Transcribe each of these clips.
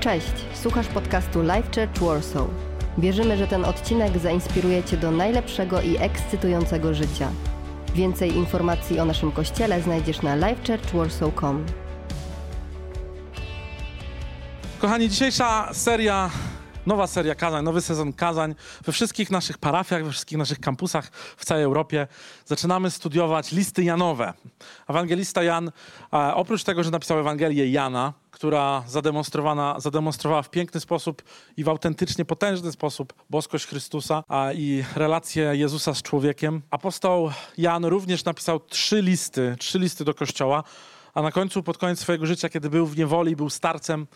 Cześć, słuchasz podcastu Life Church Warsaw. Wierzymy, że ten odcinek zainspiruje Cię do najlepszego i ekscytującego życia. Więcej informacji o naszym kościele znajdziesz na lifechurchwarsaw.com. Kochani, dzisiejsza seria, nowa seria kazań, nowy sezon kazań we wszystkich naszych parafiach, we wszystkich naszych kampusach w całej Europie. Zaczynamy studiować listy Janowe. Ewangelista Jan, oprócz tego, że napisał Ewangelię Jana, która zademonstrowana, zademonstrowała w piękny sposób i w autentycznie potężny sposób boskość Chrystusa a, i relację Jezusa z człowiekiem. Apostoł Jan również napisał trzy listy, trzy listy do Kościoła, a na końcu, pod koniec swojego życia, kiedy był w niewoli, był starcem,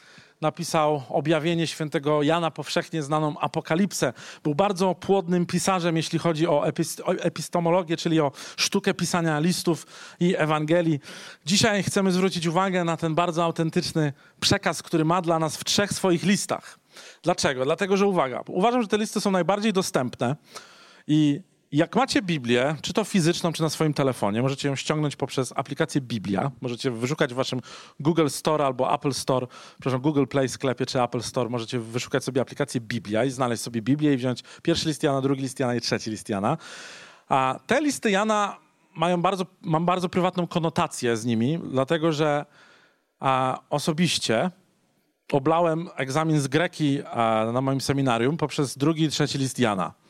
napisał objawienie świętego Jana, powszechnie znaną Apokalipsę. Był bardzo płodnym pisarzem, jeśli chodzi o, epist o epistemologię, czyli o sztukę pisania listów i Ewangelii. Dzisiaj chcemy zwrócić uwagę na ten bardzo autentyczny przekaz, który ma dla nas w trzech swoich listach. Dlaczego? Dlatego, że uwaga, uważam, że te listy są najbardziej dostępne i jak macie Biblię, czy to fizyczną, czy na swoim telefonie, możecie ją ściągnąć poprzez aplikację Biblia. Możecie wyszukać w waszym Google Store albo Apple Store, przepraszam, Google Play sklepie czy Apple Store. Możecie wyszukać sobie aplikację Biblia i znaleźć sobie Biblię i wziąć pierwszy list Jana, drugi list Jana i trzeci list Jana. A te listy Jana mają bardzo, mam bardzo prywatną konotację z nimi, dlatego że a, osobiście oblałem egzamin z greki a, na moim seminarium poprzez drugi i trzeci list Jana.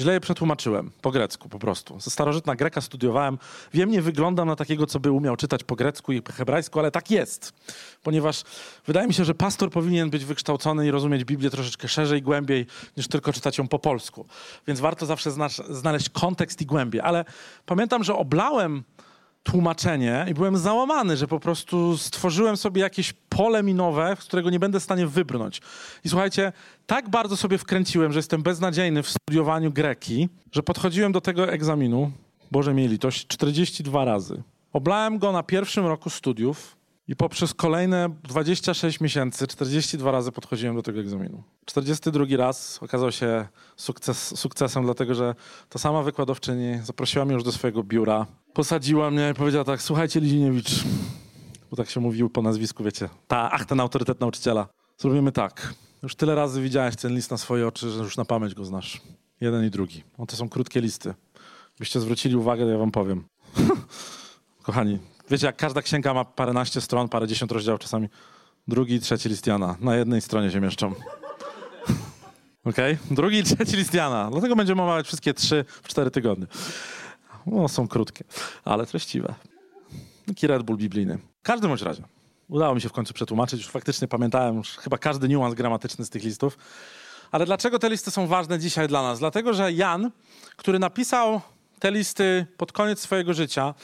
Źle je przetłumaczyłem po grecku po prostu. Ze starożytna greka studiowałem. Wiem, nie wyglądam na takiego, co by umiał czytać po grecku i po hebrajsku, ale tak jest. Ponieważ wydaje mi się, że pastor powinien być wykształcony i rozumieć Biblię troszeczkę szerzej, głębiej, niż tylko czytać ją po polsku. Więc warto zawsze znaleźć kontekst i głębię. Ale pamiętam, że oblałem tłumaczenie i byłem załamany, że po prostu stworzyłem sobie jakieś pole minowe, z którego nie będę w stanie wybrnąć. I słuchajcie, tak bardzo sobie wkręciłem, że jestem beznadziejny w studiowaniu greki, że podchodziłem do tego egzaminu, Boże mieli litość, 42 razy. Oblałem go na pierwszym roku studiów i poprzez kolejne 26 miesięcy, 42 razy podchodziłem do tego egzaminu. 42 raz okazał się sukces, sukcesem, dlatego że ta sama wykładowczyni zaprosiła mnie już do swojego biura, posadziła mnie i powiedziała tak, słuchajcie Liziniewicz, bo tak się mówił po nazwisku, wiecie, ta, ach, ten autorytet nauczyciela. Zrobimy tak, już tyle razy widziałeś ten list na swoje oczy, że już na pamięć go znasz. Jeden i drugi. O, to są krótkie listy. Byście zwrócili uwagę, to ja wam powiem. Kochani, wiecie, jak każda księga ma paręnaście stron, parę dziesiąt rozdziałów czasami. Drugi i trzeci list Jana. Na jednej stronie się mieszczą. Okej? Okay? Drugi i trzeci list Jana. Dlatego będziemy omawiać wszystkie trzy w cztery tygodnie. No, są krótkie, ale treściwe. Taki Red Bull biblijny. W każdym bądź razie. Udało mi się w końcu przetłumaczyć. Już faktycznie pamiętałem już chyba każdy niuans gramatyczny z tych listów. Ale dlaczego te listy są ważne dzisiaj dla nas? Dlatego, że Jan, który napisał te listy pod koniec swojego życia,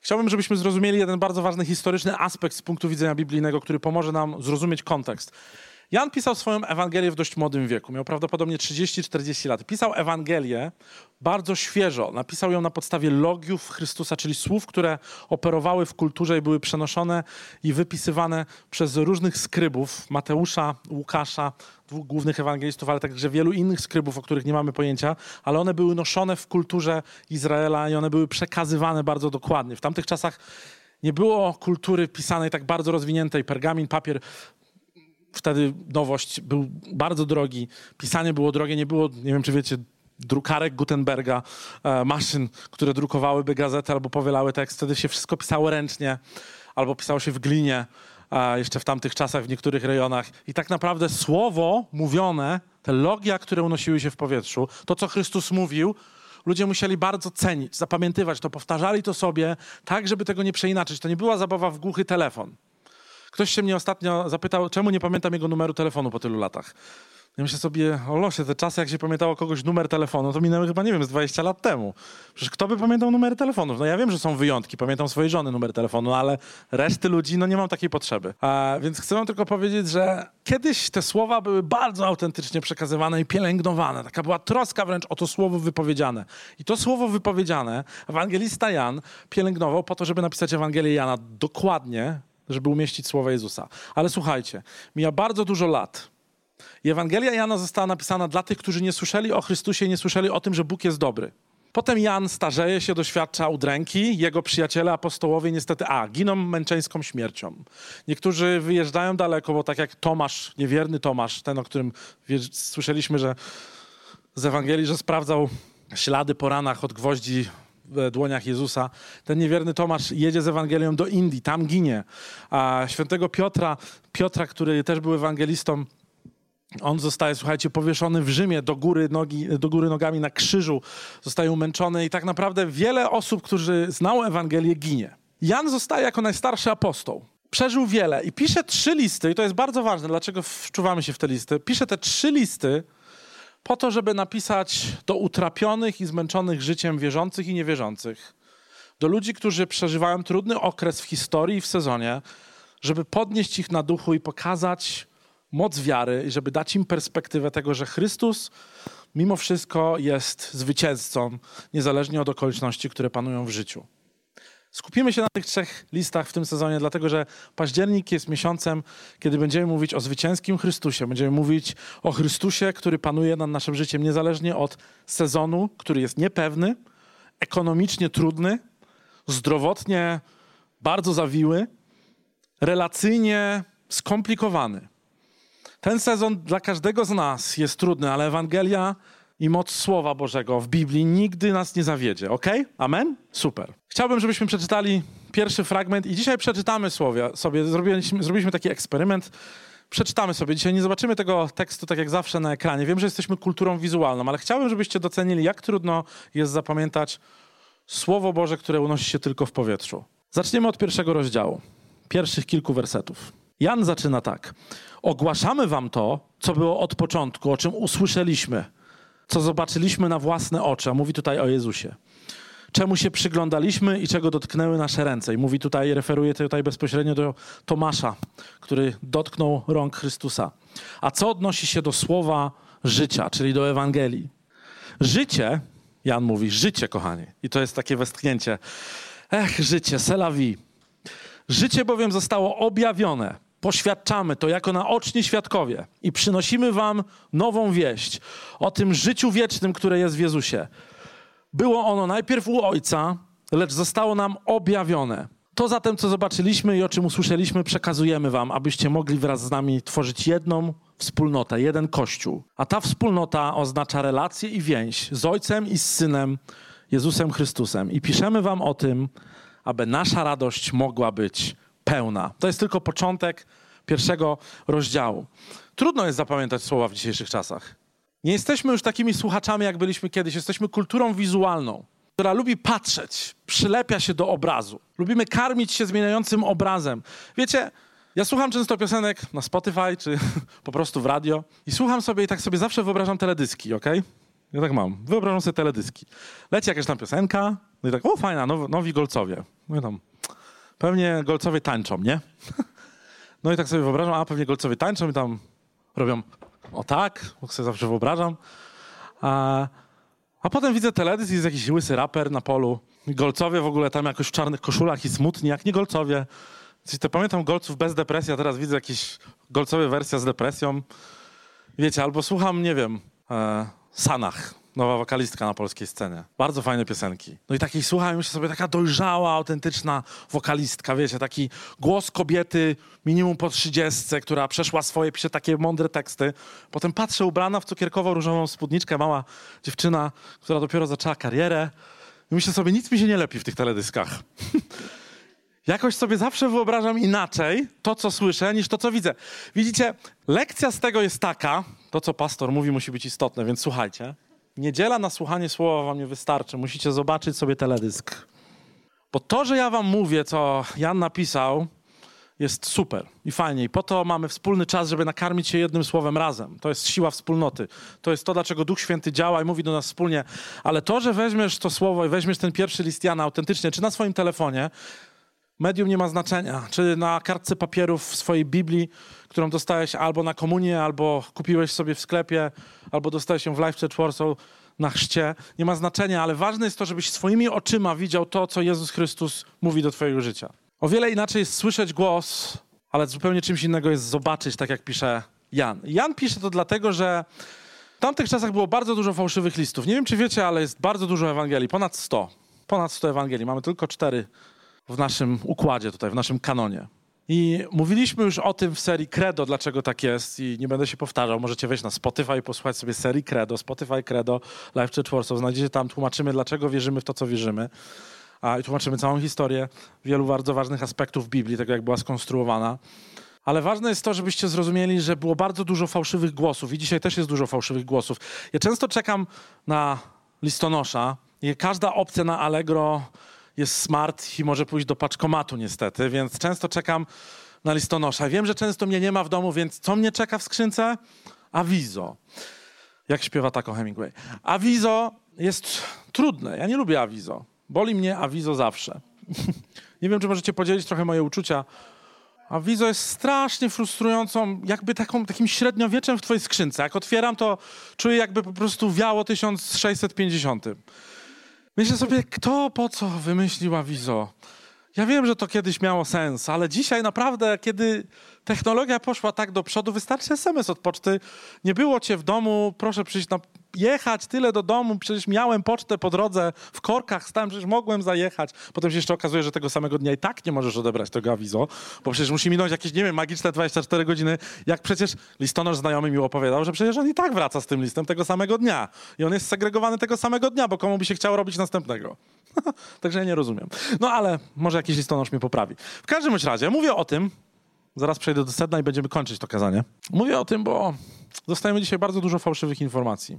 chciałbym, żebyśmy zrozumieli jeden bardzo ważny historyczny aspekt z punktu widzenia biblijnego, który pomoże nam zrozumieć kontekst. Jan pisał swoją Ewangelię w dość młodym wieku. Miał prawdopodobnie 30-40 lat. Pisał Ewangelię bardzo świeżo. Napisał ją na podstawie logiów Chrystusa, czyli słów, które operowały w kulturze i były przenoszone i wypisywane przez różnych skrybów Mateusza, Łukasza, dwóch głównych ewangelistów, ale także wielu innych skrybów, o których nie mamy pojęcia, ale one były noszone w kulturze Izraela i one były przekazywane bardzo dokładnie. W tamtych czasach nie było kultury pisanej tak bardzo rozwiniętej. Pergamin, papier wtedy nowość był bardzo drogi, pisanie było drogie, nie było, nie wiem czy wiecie, drukarek Gutenberga, e, maszyn, które drukowałyby gazetę albo powielały tekst. Wtedy się wszystko pisało ręcznie albo pisało się w glinie, e, jeszcze w tamtych czasach w niektórych rejonach. I tak naprawdę słowo mówione, te logia, które unosiły się w powietrzu, to co Chrystus mówił, ludzie musieli bardzo cenić, zapamiętywać to, powtarzali to sobie, tak żeby tego nie przeinaczyć. To nie była zabawa w głuchy telefon. Ktoś się mnie ostatnio zapytał, czemu nie pamiętam jego numeru telefonu po tylu latach. Ja myślę sobie, o losie, te czasy, jak się pamiętało kogoś numer telefonu, to minęły chyba, nie wiem, z 20 lat temu. Przecież kto by pamiętał numery telefonów? No ja wiem, że są wyjątki, pamiętam swojej żony numer telefonu, ale reszty ludzi, no nie mam takiej potrzeby. A, więc chcę wam tylko powiedzieć, że kiedyś te słowa były bardzo autentycznie przekazywane i pielęgnowane. Taka była troska wręcz o to słowo wypowiedziane. I to słowo wypowiedziane ewangelista Jan pielęgnował po to, żeby napisać Ewangelię Jana dokładnie, żeby umieścić słowa Jezusa. Ale słuchajcie, mija bardzo dużo lat. I Ewangelia Jana została napisana dla tych, którzy nie słyszeli o Chrystusie nie słyszeli o tym, że Bóg jest dobry. Potem Jan starzeje się, doświadcza udręki. Jego przyjaciele apostołowie niestety, a, giną męczeńską śmiercią. Niektórzy wyjeżdżają daleko, bo tak jak Tomasz, niewierny Tomasz, ten, o którym słyszeliśmy, że z Ewangelii, że sprawdzał ślady po ranach od gwoździ dłoniach Jezusa. Ten niewierny Tomasz jedzie z Ewangelią do Indii, tam ginie. A świętego Piotra, Piotra, który też był ewangelistą, on zostaje, słuchajcie, powieszony w Rzymie do góry, nogi, do góry nogami na krzyżu, zostaje umęczony i tak naprawdę wiele osób, którzy znało Ewangelię, ginie. Jan zostaje jako najstarszy apostoł. Przeżył wiele i pisze trzy listy, i to jest bardzo ważne, dlaczego wczuwamy się w te listy. Pisze te trzy listy po to, żeby napisać do utrapionych i zmęczonych życiem wierzących i niewierzących, do ludzi, którzy przeżywają trudny okres w historii i w sezonie, żeby podnieść ich na duchu i pokazać moc wiary, i żeby dać im perspektywę tego, że Chrystus mimo wszystko jest zwycięzcą, niezależnie od okoliczności, które panują w życiu. Skupimy się na tych trzech listach w tym sezonie, dlatego że październik jest miesiącem, kiedy będziemy mówić o zwycięskim Chrystusie. Będziemy mówić o Chrystusie, który panuje nad naszym życiem niezależnie od sezonu, który jest niepewny, ekonomicznie trudny, zdrowotnie bardzo zawiły, relacyjnie skomplikowany. Ten sezon dla każdego z nas jest trudny, ale Ewangelia i moc Słowa Bożego w Biblii nigdy nas nie zawiedzie. Ok? Amen? Super. Chciałbym, żebyśmy przeczytali pierwszy fragment i dzisiaj przeczytamy słowie, sobie. Zrobiliśmy, zrobiliśmy taki eksperyment. Przeczytamy sobie. Dzisiaj nie zobaczymy tego tekstu tak jak zawsze na ekranie. Wiem, że jesteśmy kulturą wizualną, ale chciałbym, żebyście docenili, jak trudno jest zapamiętać Słowo Boże, które unosi się tylko w powietrzu. Zaczniemy od pierwszego rozdziału, pierwszych kilku wersetów. Jan zaczyna tak. Ogłaszamy wam to, co było od początku, o czym usłyszeliśmy co zobaczyliśmy na własne oczy, a mówi tutaj o Jezusie. Czemu się przyglądaliśmy i czego dotknęły nasze ręce. I mówi tutaj, referuje tutaj bezpośrednio do Tomasza, który dotknął rąk Chrystusa. A co odnosi się do słowa życia, czyli do Ewangelii? Życie, Jan mówi, życie, kochani. I to jest takie westchnięcie. Ech, życie, selawi. Życie bowiem zostało objawione poświadczamy to jako naoczni świadkowie i przynosimy wam nową wieść o tym życiu wiecznym, które jest w Jezusie. Było ono najpierw u Ojca, lecz zostało nam objawione. To zatem, co zobaczyliśmy i o czym usłyszeliśmy, przekazujemy wam, abyście mogli wraz z nami tworzyć jedną wspólnotę, jeden kościół. A ta wspólnota oznacza relację i więź z Ojcem i z Synem, Jezusem Chrystusem. I piszemy wam o tym, aby nasza radość mogła być pełna. To jest tylko początek pierwszego rozdziału. Trudno jest zapamiętać słowa w dzisiejszych czasach. Nie jesteśmy już takimi słuchaczami, jak byliśmy kiedyś. Jesteśmy kulturą wizualną, która lubi patrzeć, przylepia się do obrazu. Lubimy karmić się zmieniającym obrazem. Wiecie, ja słucham często piosenek na Spotify czy po prostu w radio i słucham sobie i tak sobie zawsze wyobrażam teledyski, ok? Ja tak mam. Wyobrażam sobie teledyski. Leci jakaś tam piosenka, no i tak, o fajna, now, nowi golcowie. No i tam, pewnie golcowie tańczą, nie? No i tak sobie wyobrażam, a pewnie golcowie tańczą i tam robią o tak, bo sobie zawsze wyobrażam. A, a potem widzę teledysk, jest jakiś łysy raper na polu. Golcowie w ogóle tam jakoś w czarnych koszulach i smutni, jak nie golcowie. To pamiętam golców bez depresji, a teraz widzę jakieś golcowe wersja z depresją. Wiecie, albo słucham, nie wiem, e, Sanach nowa wokalistka na polskiej scenie. Bardzo fajne piosenki. No i takiej słuchałem już sobie taka dojrzała, autentyczna wokalistka, wiecie, taki głos kobiety minimum po trzydziestce, która przeszła swoje, pisze takie mądre teksty. Potem patrzę ubrana w cukierkowo-różową spódniczkę, mała dziewczyna, która dopiero zaczęła karierę. I myślę sobie, nic mi się nie lepi w tych teledyskach. Jakoś sobie zawsze wyobrażam inaczej to, co słyszę, niż to, co widzę. Widzicie, lekcja z tego jest taka, to, co pastor mówi, musi być istotne, więc słuchajcie. Niedziela na słuchanie słowa wam nie wystarczy. Musicie zobaczyć sobie teledysk. Bo to, że ja wam mówię, co Jan napisał, jest super i fajnie. I po to mamy wspólny czas, żeby nakarmić się jednym słowem razem. To jest siła wspólnoty. To jest to, dlaczego Duch Święty działa i mówi do nas wspólnie. Ale to, że weźmiesz to słowo i weźmiesz ten pierwszy list Jana autentycznie, czy na swoim telefonie, medium nie ma znaczenia. Czy na kartce papierów w swojej Biblii, którą dostałeś albo na komunię, albo kupiłeś sobie w sklepie, albo dostałeś ją w Life Church Warsaw na chrzcie. Nie ma znaczenia, ale ważne jest to, żebyś swoimi oczyma widział to, co Jezus Chrystus mówi do twojego życia. O wiele inaczej jest słyszeć głos, ale zupełnie czymś innego jest zobaczyć, tak jak pisze Jan. Jan pisze to dlatego, że W tamtych czasach było bardzo dużo fałszywych listów. Nie wiem, czy wiecie, ale jest bardzo dużo Ewangelii. Ponad 100. Ponad 100 Ewangelii. Mamy tylko cztery w naszym układzie tutaj, w naszym kanonie. I mówiliśmy już o tym w serii Credo, dlaczego tak jest i nie będę się powtarzał. Możecie wejść na Spotify i posłuchać sobie serii Credo, Spotify Credo, Live Church Warsaw. Znajdziecie tam, tłumaczymy, dlaczego wierzymy w to, co wierzymy. A, I tłumaczymy całą historię wielu bardzo ważnych aspektów Biblii, tego jak była skonstruowana. Ale ważne jest to, żebyście zrozumieli, że było bardzo dużo fałszywych głosów i dzisiaj też jest dużo fałszywych głosów. Ja często czekam na listonosza i każda opcja na Allegro jest smart i może pójść do paczkomatu niestety, więc często czekam na listonosza. Wiem, że często mnie nie ma w domu, więc co mnie czeka w skrzynce? Awizo. Jak śpiewa tako Hemingway. Awizo jest trudne. Ja nie lubię awizo. Boli mnie awizo zawsze. nie wiem, czy możecie podzielić trochę moje uczucia. Awizo jest strasznie frustrującą, jakby taką, takim średniowieczem w twojej skrzynce. Jak otwieram, to czuję jakby po prostu wiało 1650. Myślę sobie, kto po co wymyślił awizo? Ja wiem, że to kiedyś miało sens, ale dzisiaj naprawdę, kiedy technologia poszła tak do przodu, wystarczy SMS od poczty. Nie było cię w domu, proszę przyjść na jechać tyle do domu, przecież miałem pocztę po drodze, w korkach stałem, przecież mogłem zajechać. Potem się jeszcze okazuje, że tego samego dnia i tak nie możesz odebrać tego awizo, bo przecież musi minąć jakieś, nie wiem, magiczne 24 godziny, jak przecież listonosz znajomy mi opowiadał, że przecież on i tak wraca z tym listem tego samego dnia. I on jest segregowany tego samego dnia, bo komu by się chciało robić następnego. Także ja nie rozumiem. No ale może jakiś listonosz mnie poprawi. W każdym razie mówię o tym, zaraz przejdę do sedna i będziemy kończyć to kazanie. Mówię o tym, bo dostajemy dzisiaj bardzo dużo fałszywych informacji.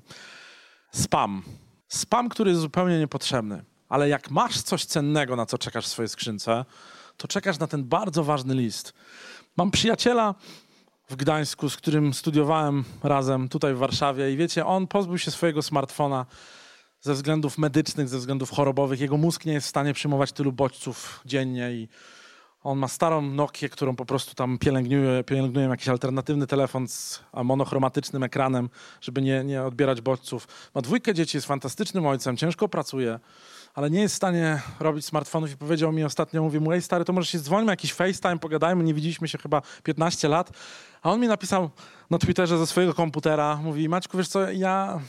Spam. Spam, który jest zupełnie niepotrzebny. Ale jak masz coś cennego, na co czekasz w swojej skrzynce, to czekasz na ten bardzo ważny list. Mam przyjaciela w Gdańsku, z którym studiowałem razem tutaj w Warszawie i wiecie, on pozbył się swojego smartfona ze względów medycznych, ze względów chorobowych. Jego mózg nie jest w stanie przyjmować tylu bodźców dziennie i on ma starą Nokię, którą po prostu tam pielęgnuje, pielęgnuje jakiś alternatywny telefon z monochromatycznym ekranem, żeby nie, nie odbierać bodźców. Ma dwójkę dzieci, jest fantastycznym ojcem, ciężko pracuje, ale nie jest w stanie robić smartfonów i powiedział mi ostatnio, mówi mu, ej stary, to może się dzwońmy, jakiś FaceTime, pogadajmy, nie widzieliśmy się chyba 15 lat. A on mi napisał na Twitterze ze swojego komputera, mówi, Maćku, wiesz co, ja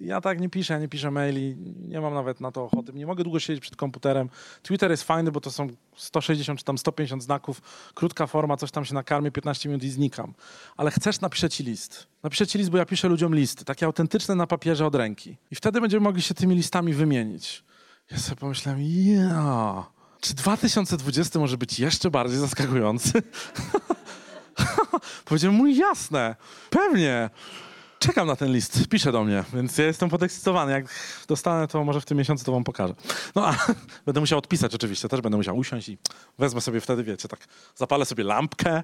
ja tak nie piszę, ja nie piszę maili, nie mam nawet na to ochoty. Nie mogę długo siedzieć przed komputerem. Twitter jest fajny, bo to są 160 czy tam 150 znaków, krótka forma, coś tam się nakarmię, 15 minut i znikam. Ale chcesz, napiszę ci list. Napiszę ci list, bo ja piszę ludziom listy, takie autentyczne na papierze od ręki. I wtedy będziemy mogli się tymi listami wymienić. Ja sobie pomyślałem, ja, czy 2020 może być jeszcze bardziej zaskakujący? Powiedziałem mu, jasne, pewnie czekam na ten list, pisze do mnie, więc ja jestem podekscytowany. Jak dostanę, to może w tym miesiącu to wam pokażę. No a będę musiał odpisać oczywiście, też będę musiał usiąść i wezmę sobie wtedy, wiecie, tak zapalę sobie lampkę,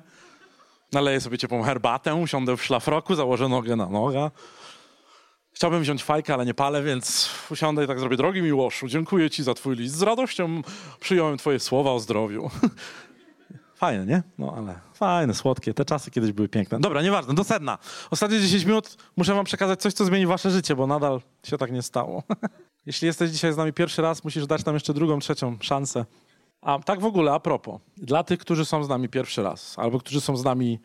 naleję sobie ciepłą herbatę, usiądę w szlafroku, założę nogę na nogę. Chciałbym wziąć fajkę, ale nie palę, więc usiądę i tak zrobię. Drogi Miłoszu, dziękuję ci za twój list. Z radością przyjąłem twoje słowa o zdrowiu. Fajne, nie? No ale fajne, słodkie. Te czasy kiedyś były piękne. Dobra, nieważne, do sedna. Ostatnie 10 minut muszę wam przekazać coś, co zmieni wasze życie, bo nadal się tak nie stało. Jeśli jesteś dzisiaj z nami pierwszy raz, musisz dać nam jeszcze drugą, trzecią szansę. A tak w ogóle, a propos, dla tych, którzy są z nami pierwszy raz, albo którzy są z nami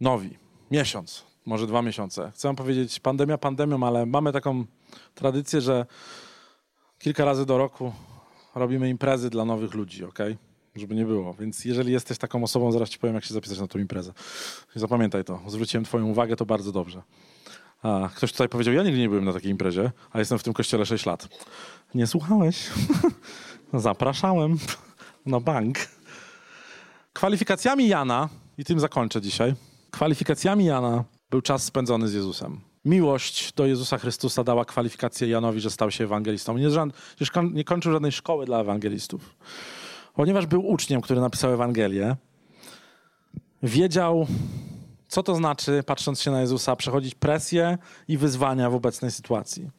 nowi, miesiąc, może dwa miesiące. Chcę wam powiedzieć, pandemia pandemią, ale mamy taką tradycję, że kilka razy do roku robimy imprezy dla nowych ludzi, ok? Żeby nie było. Więc jeżeli jesteś taką osobą, zaraz ci powiem, jak się zapisać na tą imprezę. Zapamiętaj to. Zwróciłem twoją uwagę, to bardzo dobrze. A, ktoś tutaj powiedział, ja nigdy nie byłem na takiej imprezie, a jestem w tym kościele 6 lat. Nie słuchałeś? Zapraszałem na bank. Kwalifikacjami Jana, i tym zakończę dzisiaj, kwalifikacjami Jana był czas spędzony z Jezusem. Miłość do Jezusa Chrystusa dała kwalifikację Janowi, że stał się ewangelistą. Nie, nie kończył żadnej szkoły dla ewangelistów ponieważ był uczniem, który napisał Ewangelię, wiedział, co to znaczy, patrząc się na Jezusa, przechodzić presję i wyzwania w obecnej sytuacji.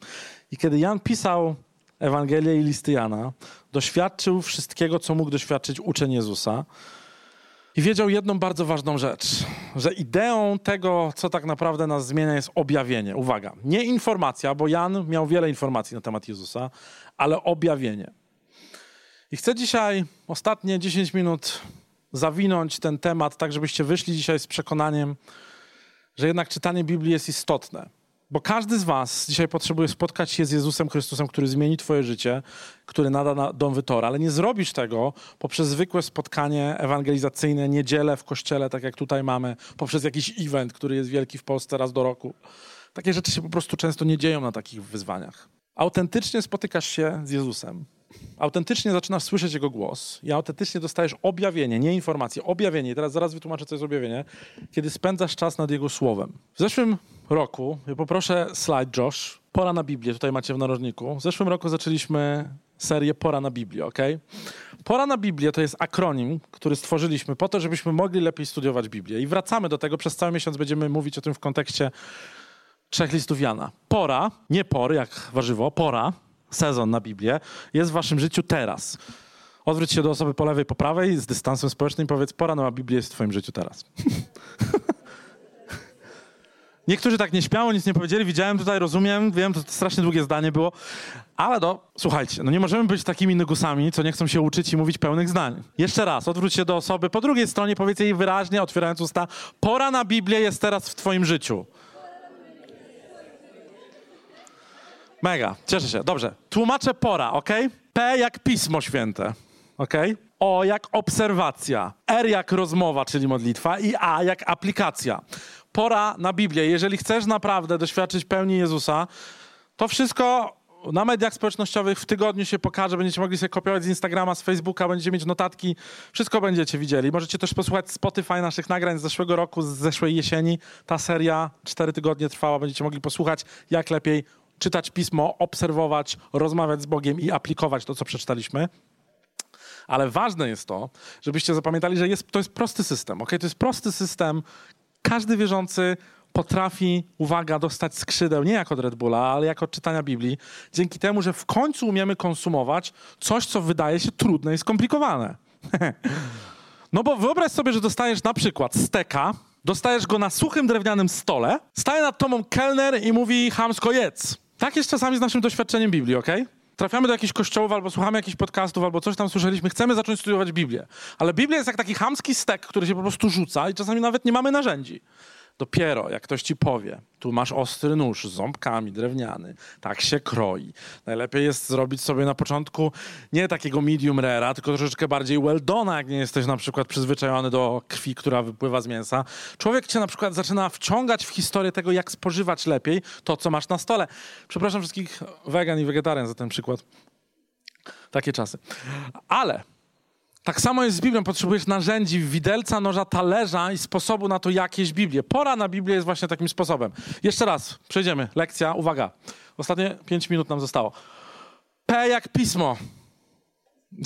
I kiedy Jan pisał Ewangelię i listy Jana, doświadczył wszystkiego, co mógł doświadczyć uczeń Jezusa. I wiedział jedną bardzo ważną rzecz, że ideą tego, co tak naprawdę nas zmienia, jest objawienie. Uwaga, nie informacja, bo Jan miał wiele informacji na temat Jezusa, ale objawienie. I chcę dzisiaj ostatnie 10 minut zawinąć ten temat, tak żebyście wyszli dzisiaj z przekonaniem, że jednak czytanie Biblii jest istotne. Bo każdy z Was dzisiaj potrzebuje spotkać się z Jezusem Chrystusem, który zmieni Twoje życie, który nada na dom Tora, ale nie zrobisz tego poprzez zwykłe spotkanie ewangelizacyjne, niedzielę w kościele, tak jak tutaj mamy, poprzez jakiś event, który jest wielki w Polsce raz do roku. Takie rzeczy się po prostu często nie dzieją na takich wyzwaniach. Autentycznie spotykasz się z Jezusem. Autentycznie zaczynasz słyszeć Jego głos i autentycznie dostajesz objawienie, nie informacje, objawienie. I teraz zaraz wytłumaczę, co jest objawienie, kiedy spędzasz czas nad Jego Słowem. W zeszłym roku, ja poproszę slajd Josh, pora na Biblię, tutaj macie w narożniku. W zeszłym roku zaczęliśmy serię Pora na Biblię, ok? Pora na Biblię to jest akronim, który stworzyliśmy po to, żebyśmy mogli lepiej studiować Biblię. I wracamy do tego, przez cały miesiąc będziemy mówić o tym w kontekście trzech listów Jana. Pora, nie pory jak warzywo, pora, sezon na Biblię jest w waszym życiu teraz. Odwróć się do osoby po lewej, po prawej z dystansem społecznym i powiedz, pora na Biblię jest w twoim życiu teraz. Niektórzy tak nie śmiało, nic nie powiedzieli, widziałem tutaj, rozumiem, wiem, to strasznie długie zdanie było, ale no, słuchajcie, no nie możemy być takimi nygusami, co nie chcą się uczyć i mówić pełnych zdań. Jeszcze raz, odwróć się do osoby po drugiej stronie, powiedz jej wyraźnie, otwierając usta, pora na Biblię jest teraz w twoim życiu. Mega, cieszę się. Dobrze, tłumaczę pora, ok? P jak Pismo Święte, ok? O jak obserwacja, R jak rozmowa, czyli modlitwa i A jak aplikacja. Pora na Biblię. Jeżeli chcesz naprawdę doświadczyć pełni Jezusa, to wszystko na mediach społecznościowych w tygodniu się pokaże, będziecie mogli sobie kopiować z Instagrama, z Facebooka, będziecie mieć notatki, wszystko będziecie widzieli. Możecie też posłuchać Spotify naszych nagrań z zeszłego roku, z zeszłej jesieni. Ta seria cztery tygodnie trwała, będziecie mogli posłuchać, jak lepiej czytać pismo, obserwować, rozmawiać z Bogiem i aplikować to, co przeczytaliśmy. Ale ważne jest to, żebyście zapamiętali, że jest, to jest prosty system. Okay? To jest prosty system. Każdy wierzący potrafi, uwaga, dostać skrzydeł nie jak od Red Bulla, ale jak od czytania Biblii, dzięki temu, że w końcu umiemy konsumować coś, co wydaje się trudne i skomplikowane. no bo wyobraź sobie, że dostajesz na przykład steka, dostajesz go na suchym drewnianym stole, staje nad tobą kelner i mówi hamsko jedz. Tak jest czasami z naszym doświadczeniem Biblii, ok? Trafiamy do jakichś kościołów, albo słuchamy jakichś podcastów, albo coś tam słyszeliśmy, chcemy zacząć studiować Biblię. Ale Biblia jest jak taki chamski stek, który się po prostu rzuca i czasami nawet nie mamy narzędzi. Dopiero jak ktoś ci powie, tu masz ostry nóż z ząbkami, drewniany, tak się kroi. Najlepiej jest zrobić sobie na początku nie takiego medium rare'a, tylko troszeczkę bardziej well done, jak nie jesteś na przykład przyzwyczajony do krwi, która wypływa z mięsa. Człowiek cię na przykład zaczyna wciągać w historię tego, jak spożywać lepiej to, co masz na stole. Przepraszam wszystkich wegan i wegetarian za ten przykład. Takie czasy. Ale tak samo jest z Biblią. Potrzebujesz narzędzi, widelca, noża, talerza i sposobu na to, jak jeść Biblię. Pora na Biblię jest właśnie takim sposobem. Jeszcze raz, przejdziemy. Lekcja, uwaga. Ostatnie pięć minut nam zostało. P jak pismo.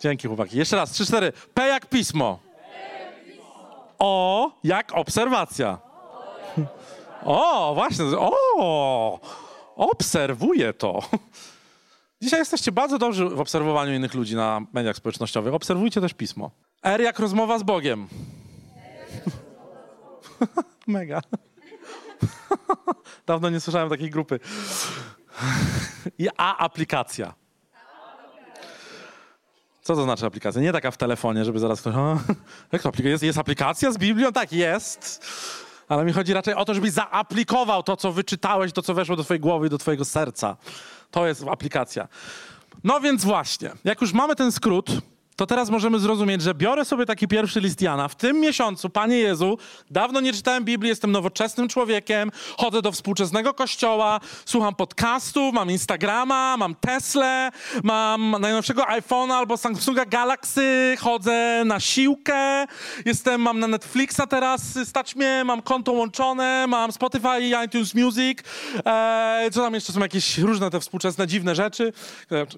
Dzięki, chłopaki. Jeszcze raz, trzy, cztery. P jak pismo. O jak obserwacja. O, właśnie. O, obserwuję to. Dzisiaj jesteście bardzo dobrzy w obserwowaniu innych ludzi na mediach społecznościowych. Obserwujcie też pismo. R jak rozmowa z Bogiem. Mega. Dawno nie słyszałem takiej grupy. I A aplikacja. Co to znaczy aplikacja? Nie taka w telefonie, żeby zaraz ktoś. Jak to aplikacja? Jest, jest aplikacja z Biblią? Tak, jest. Ale mi chodzi raczej o to, żebyś zaaplikował to, co wyczytałeś, to, co weszło do twojej głowy i do twojego serca. To jest aplikacja. No więc właśnie, jak już mamy ten skrót, to teraz możemy zrozumieć, że biorę sobie taki pierwszy list Jana. W tym miesiącu, Panie Jezu, dawno nie czytałem Biblii, jestem nowoczesnym człowiekiem, chodzę do współczesnego kościoła, słucham podcastu, mam Instagrama, mam Tesla, mam najnowszego iPhone'a albo Samsunga Galaxy, chodzę na siłkę, jestem, mam na Netflixa teraz stać mnie, mam konto łączone, mam Spotify i iTunes Music, eee, co tam jeszcze są jakieś różne te współczesne, dziwne rzeczy.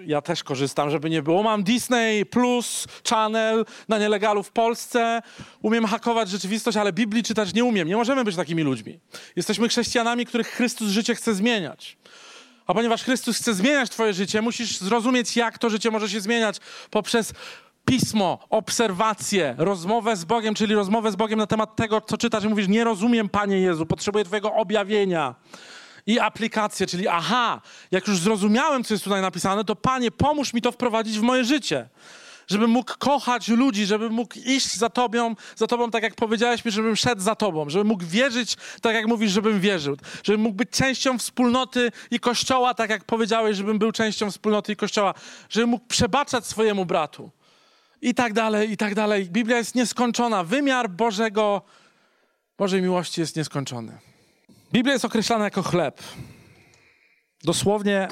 Ja też korzystam, żeby nie było. Mam Disney Plus, News Channel na nielegalu w Polsce. Umiem hakować rzeczywistość, ale Biblii czytać nie umiem. Nie możemy być takimi ludźmi. Jesteśmy chrześcijanami, których Chrystus życie chce zmieniać. A ponieważ Chrystus chce zmieniać Twoje życie, musisz zrozumieć, jak to życie może się zmieniać poprzez pismo, obserwację, rozmowę z Bogiem, czyli rozmowę z Bogiem na temat tego, co czytasz i mówisz, nie rozumiem, Panie Jezu, potrzebuję Twojego objawienia. I aplikację, czyli aha, jak już zrozumiałem, co jest tutaj napisane, to Panie, pomóż mi to wprowadzić w moje życie. Żebym mógł kochać ludzi, żebym mógł iść za tobą, za tobą tak jak powiedziałeś mi, żebym szedł za tobą, żebym mógł wierzyć tak jak mówisz, żebym wierzył, żebym mógł być częścią wspólnoty i kościoła tak jak powiedziałeś, żebym był częścią wspólnoty i kościoła, żebym mógł przebaczać swojemu bratu. I tak dalej, i tak dalej. Biblia jest nieskończona. Wymiar Bożego, Bożej miłości jest nieskończony. Biblia jest określana jako chleb. Dosłownie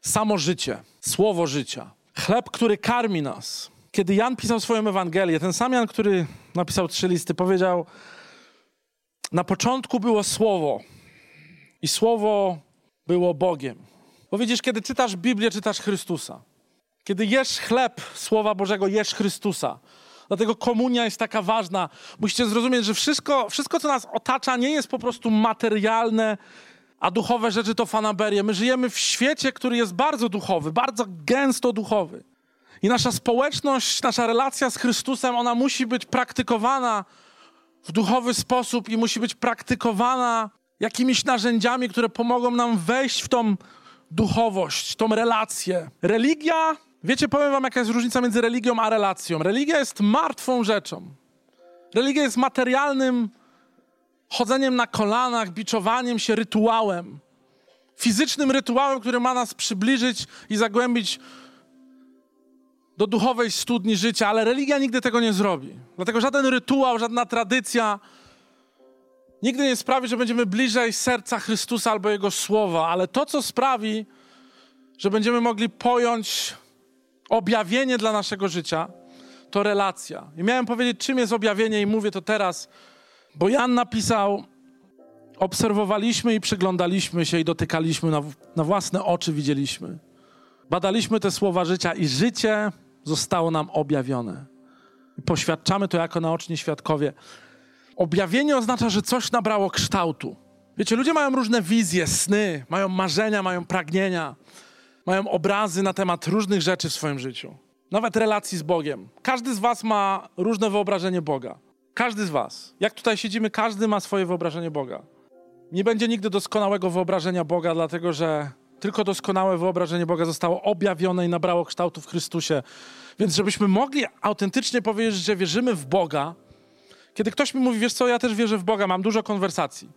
samo życie, słowo życia. Chleb, który karmi nas. Kiedy Jan pisał swoją Ewangelię, ten sam Jan, który napisał trzy listy, powiedział: Na początku było słowo, i słowo było Bogiem. Bo widzisz, kiedy czytasz Biblię, czytasz Chrystusa. Kiedy jesz chleb Słowa Bożego, jesz Chrystusa. Dlatego komunia jest taka ważna. Musicie zrozumieć, że wszystko, wszystko, co nas otacza, nie jest po prostu materialne, a duchowe rzeczy to fanaberie. My żyjemy w świecie, który jest bardzo duchowy, bardzo gęsto duchowy. I nasza społeczność, nasza relacja z Chrystusem, ona musi być praktykowana w duchowy sposób i musi być praktykowana jakimiś narzędziami, które pomogą nam wejść w tą duchowość, tą relację. Religia, wiecie, powiem wam, jaka jest różnica między religią a relacją. Religia jest martwą rzeczą. Religia jest materialnym chodzeniem na kolanach, biczowaniem się rytuałem. Fizycznym rytuałem, który ma nas przybliżyć i zagłębić do duchowej studni życia, ale religia nigdy tego nie zrobi. Dlatego żaden rytuał, żadna tradycja nigdy nie sprawi, że będziemy bliżej serca Chrystusa albo Jego słowa, ale to, co sprawi, że będziemy mogli pojąć objawienie dla naszego życia, to relacja. I miałem powiedzieć, czym jest objawienie, i mówię to teraz bo Jan napisał: Obserwowaliśmy i przyglądaliśmy się i dotykaliśmy, na, na własne oczy widzieliśmy. Badaliśmy te słowa życia i życie zostało nam objawione. Poświadczamy to jako naoczni świadkowie. Objawienie oznacza, że coś nabrało kształtu. Wiecie, ludzie mają różne wizje, sny, mają marzenia, mają pragnienia, mają obrazy na temat różnych rzeczy w swoim życiu. Nawet relacji z Bogiem. Każdy z Was ma różne wyobrażenie Boga. Każdy z Was. Jak tutaj siedzimy, każdy ma swoje wyobrażenie Boga. Nie będzie nigdy doskonałego wyobrażenia Boga, dlatego że tylko doskonałe wyobrażenie Boga zostało objawione i nabrało kształtu w Chrystusie. Więc żebyśmy mogli autentycznie powiedzieć, że wierzymy w Boga, kiedy ktoś mi mówi, wiesz co, ja też wierzę w Boga, mam dużo konwersacji.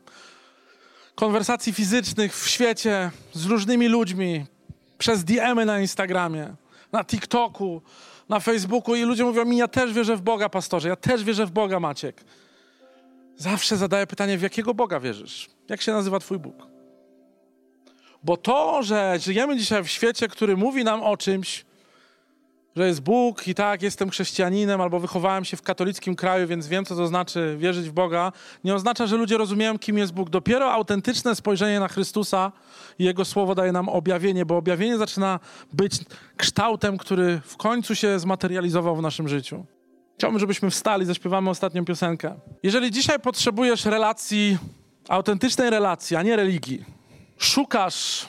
Konwersacji fizycznych w świecie z różnymi ludźmi, przez DM-y na Instagramie, na TikToku, na Facebooku i ludzie mówią mi, ja też wierzę w Boga, pastorze, ja też wierzę w Boga, Maciek. Zawsze zadaję pytanie, w jakiego Boga wierzysz? Jak się nazywa Twój Bóg? Bo to, że żyjemy dzisiaj w świecie, który mówi nam o czymś, że jest Bóg i tak, jestem chrześcijaninem albo wychowałem się w katolickim kraju, więc wiem, co to znaczy wierzyć w Boga, nie oznacza, że ludzie rozumieją, kim jest Bóg. Dopiero autentyczne spojrzenie na Chrystusa i Jego Słowo daje nam objawienie, bo objawienie zaczyna być kształtem, który w końcu się zmaterializował w naszym życiu. Chciałbym, żebyśmy wstali, zaśpiewamy ostatnią piosenkę. Jeżeli dzisiaj potrzebujesz relacji, autentycznej relacji, a nie religii, szukasz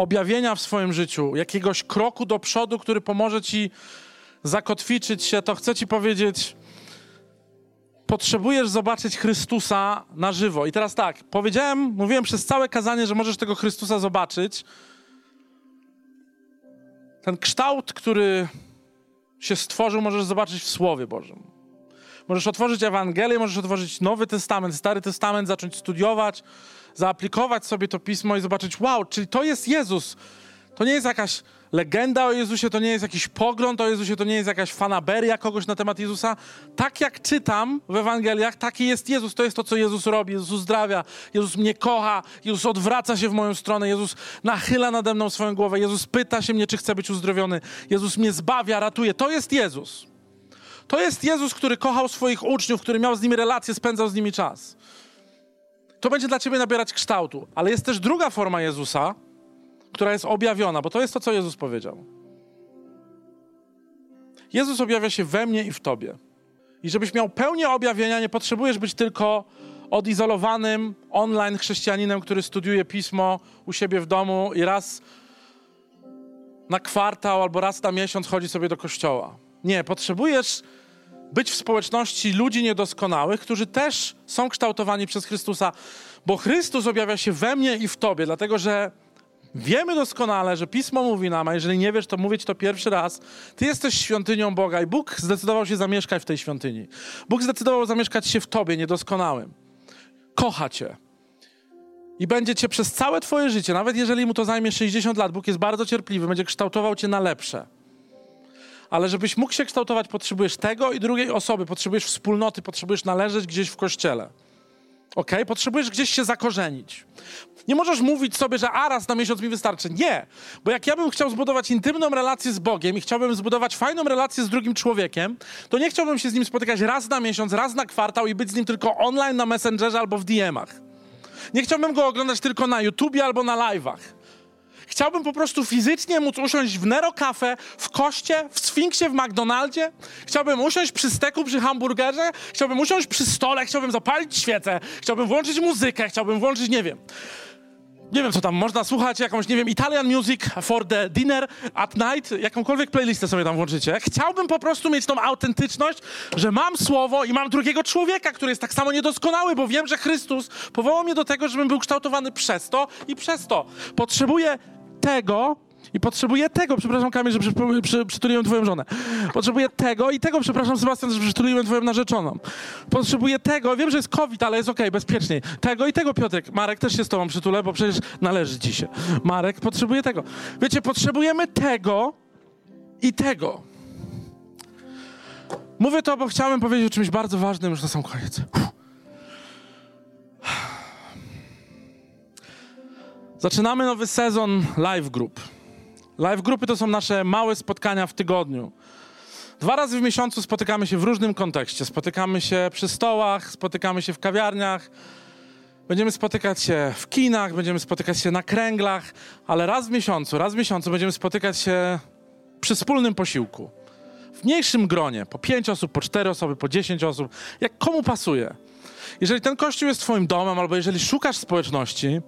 objawienia w swoim życiu, jakiegoś kroku do przodu, który pomoże ci zakotwiczyć się, to chcę ci powiedzieć, potrzebujesz zobaczyć Chrystusa na żywo. I teraz tak, powiedziałem, mówiłem przez całe kazanie, że możesz tego Chrystusa zobaczyć. Ten kształt, który się stworzył, możesz zobaczyć w Słowie Bożym. Możesz otworzyć Ewangelię, możesz otworzyć Nowy Testament, Stary Testament, zacząć studiować, zaaplikować sobie to pismo i zobaczyć, wow, czyli to jest Jezus. To nie jest jakaś legenda o Jezusie, to nie jest jakiś pogląd o Jezusie, to nie jest jakaś fanaberia kogoś na temat Jezusa. Tak jak czytam w Ewangeliach, taki jest Jezus. To jest to, co Jezus robi. Jezus uzdrawia, Jezus mnie kocha, Jezus odwraca się w moją stronę, Jezus nachyla nade mną swoją głowę, Jezus pyta się mnie, czy chcę być uzdrowiony, Jezus mnie zbawia, ratuje. To jest Jezus. To jest Jezus, który kochał swoich uczniów, który miał z nimi relacje, spędzał z nimi czas to będzie dla ciebie nabierać kształtu. Ale jest też druga forma Jezusa, która jest objawiona, bo to jest to, co Jezus powiedział. Jezus objawia się we mnie i w tobie. I żebyś miał pełnię objawienia, nie potrzebujesz być tylko odizolowanym online chrześcijaninem, który studiuje pismo u siebie w domu i raz na kwartał albo raz na miesiąc chodzi sobie do kościoła. Nie, potrzebujesz być w społeczności ludzi niedoskonałych, którzy też są kształtowani przez Chrystusa, bo Chrystus objawia się we mnie i w tobie, dlatego że Wiemy doskonale, że Pismo mówi nam, a jeżeli nie wiesz, to mówię ci to pierwszy raz, ty jesteś świątynią Boga i Bóg zdecydował się zamieszkać w tej świątyni. Bóg zdecydował zamieszkać się w tobie, niedoskonałym. Kocha cię. I będzie cię przez całe twoje życie, nawet jeżeli mu to zajmie 60 lat, Bóg jest bardzo cierpliwy, będzie kształtował cię na lepsze. Ale żebyś mógł się kształtować, potrzebujesz tego i drugiej osoby, potrzebujesz wspólnoty, potrzebujesz należeć gdzieś w kościele. Ok? Potrzebujesz gdzieś się zakorzenić. Nie możesz mówić sobie, że a raz na miesiąc mi wystarczy. Nie, bo jak ja bym chciał zbudować intymną relację z Bogiem i chciałbym zbudować fajną relację z drugim człowiekiem, to nie chciałbym się z nim spotykać raz na miesiąc, raz na kwartał i być z nim tylko online na Messengerze albo w DM-ach. Nie chciałbym go oglądać tylko na YouTubie albo na live'ach. Chciałbym po prostu fizycznie móc usiąść w Nero Cafe, w Koście, w Sfinksie, w McDonaldzie. Chciałbym usiąść przy steku, przy hamburgerze. Chciałbym usiąść przy stole, chciałbym zapalić świecę. Chciałbym włączyć muzykę, chciałbym włączyć, nie wiem, nie wiem co tam, można słuchać jakąś, nie wiem, Italian music for the dinner at night, jakąkolwiek playlistę sobie tam włączycie. Chciałbym po prostu mieć tą autentyczność, że mam słowo i mam drugiego człowieka, który jest tak samo niedoskonały, bo wiem, że Chrystus powołał mnie do tego, żebym był kształtowany przez to i przez to. Potrzebuję tego, i potrzebuję tego, przepraszam Kamil, że przy, przy, przytuliłem twoją żonę. Potrzebuję tego i tego, przepraszam Sebastian, że przytuliłem twoją narzeczoną. Potrzebuję tego, wiem, że jest COVID, ale jest okej, okay, bezpieczniej. Tego i tego, Piotrek. Marek też się z tobą przytulę, bo przecież należy ci się. Marek potrzebuje tego. Wiecie, potrzebujemy tego i tego. Mówię to, bo chciałem powiedzieć o czymś bardzo ważnym już na sam koniec. Zaczynamy nowy sezon Live Group. Live grupy to są nasze małe spotkania w tygodniu. Dwa razy w miesiącu spotykamy się w różnym kontekście. Spotykamy się przy stołach, spotykamy się w kawiarniach, będziemy spotykać się w kinach, będziemy spotykać się na kręglach, ale raz w miesiącu, raz w miesiącu będziemy spotykać się przy wspólnym posiłku. W mniejszym gronie, po pięć osób, po cztery osoby, po dziesięć osób, jak komu pasuje. Jeżeli ten kościół jest twoim domem, albo jeżeli szukasz społeczności,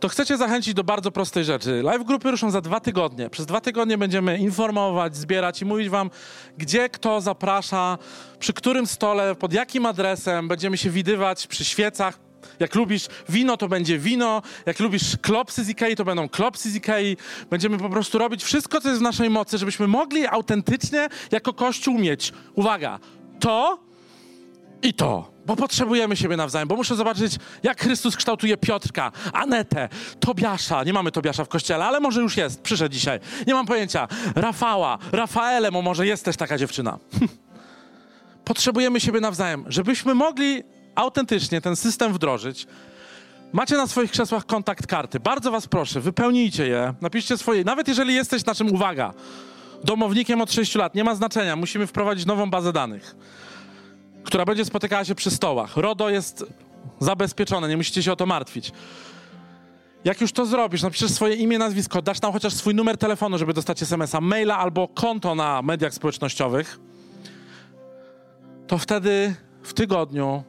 to chcę cię zachęcić do bardzo prostej rzeczy. Live grupy ruszą za dwa tygodnie. Przez dwa tygodnie będziemy informować, zbierać i mówić wam, gdzie kto zaprasza, przy którym stole, pod jakim adresem. Będziemy się widywać przy świecach, jak lubisz wino, to będzie wino. Jak lubisz klopsy z Ikei, to będą klopsy z Ikei. Będziemy po prostu robić wszystko, co jest w naszej mocy, żebyśmy mogli autentycznie jako Kościół mieć, uwaga, to i to. Bo potrzebujemy siebie nawzajem, bo muszę zobaczyć, jak Chrystus kształtuje Piotrka, Anetę, Tobiasza. Nie mamy Tobiasza w kościele, ale może już jest, przyszedł dzisiaj. Nie mam pojęcia. Rafała, Rafaele, bo może jest też taka dziewczyna. potrzebujemy siebie nawzajem, żebyśmy mogli autentycznie ten system wdrożyć. Macie na swoich krzesłach kontakt karty. Bardzo was proszę, wypełnijcie je, napiszcie swoje. Nawet jeżeli jesteś na czym uwaga, domownikiem od 6 lat, nie ma znaczenia, musimy wprowadzić nową bazę danych która będzie spotykała się przy stołach. RODO jest zabezpieczone, nie musicie się o to martwić. Jak już to zrobisz, napiszesz swoje imię, nazwisko, dasz nam chociaż swój numer telefonu, żeby dostać SMS-a, maila albo konto na mediach społecznościowych, to wtedy w tygodniu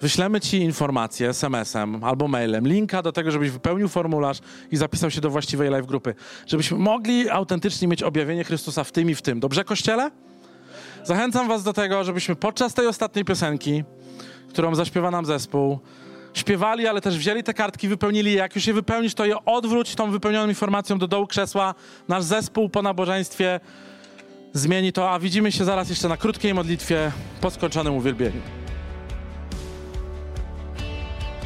wyślemy ci informację SMS-em albo mailem, linka do tego, żebyś wypełnił formularz i zapisał się do właściwej live grupy. Żebyśmy mogli autentycznie mieć objawienie Chrystusa w tym i w tym. Dobrze, Kościele? Zachęcam Was do tego, żebyśmy podczas tej ostatniej piosenki, którą zaśpiewa nam zespół, śpiewali, ale też wzięli te kartki, wypełnili je. Jak już je wypełnisz, to je odwróć tą wypełnioną informacją do dołu krzesła. Nasz zespół po nabożeństwie zmieni to, a widzimy się zaraz jeszcze na krótkiej modlitwie po skończonym uwielbieniu.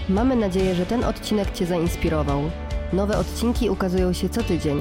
Mamy nadzieję, że ten odcinek Cię zainspirował. Nowe odcinki ukazują się co tydzień.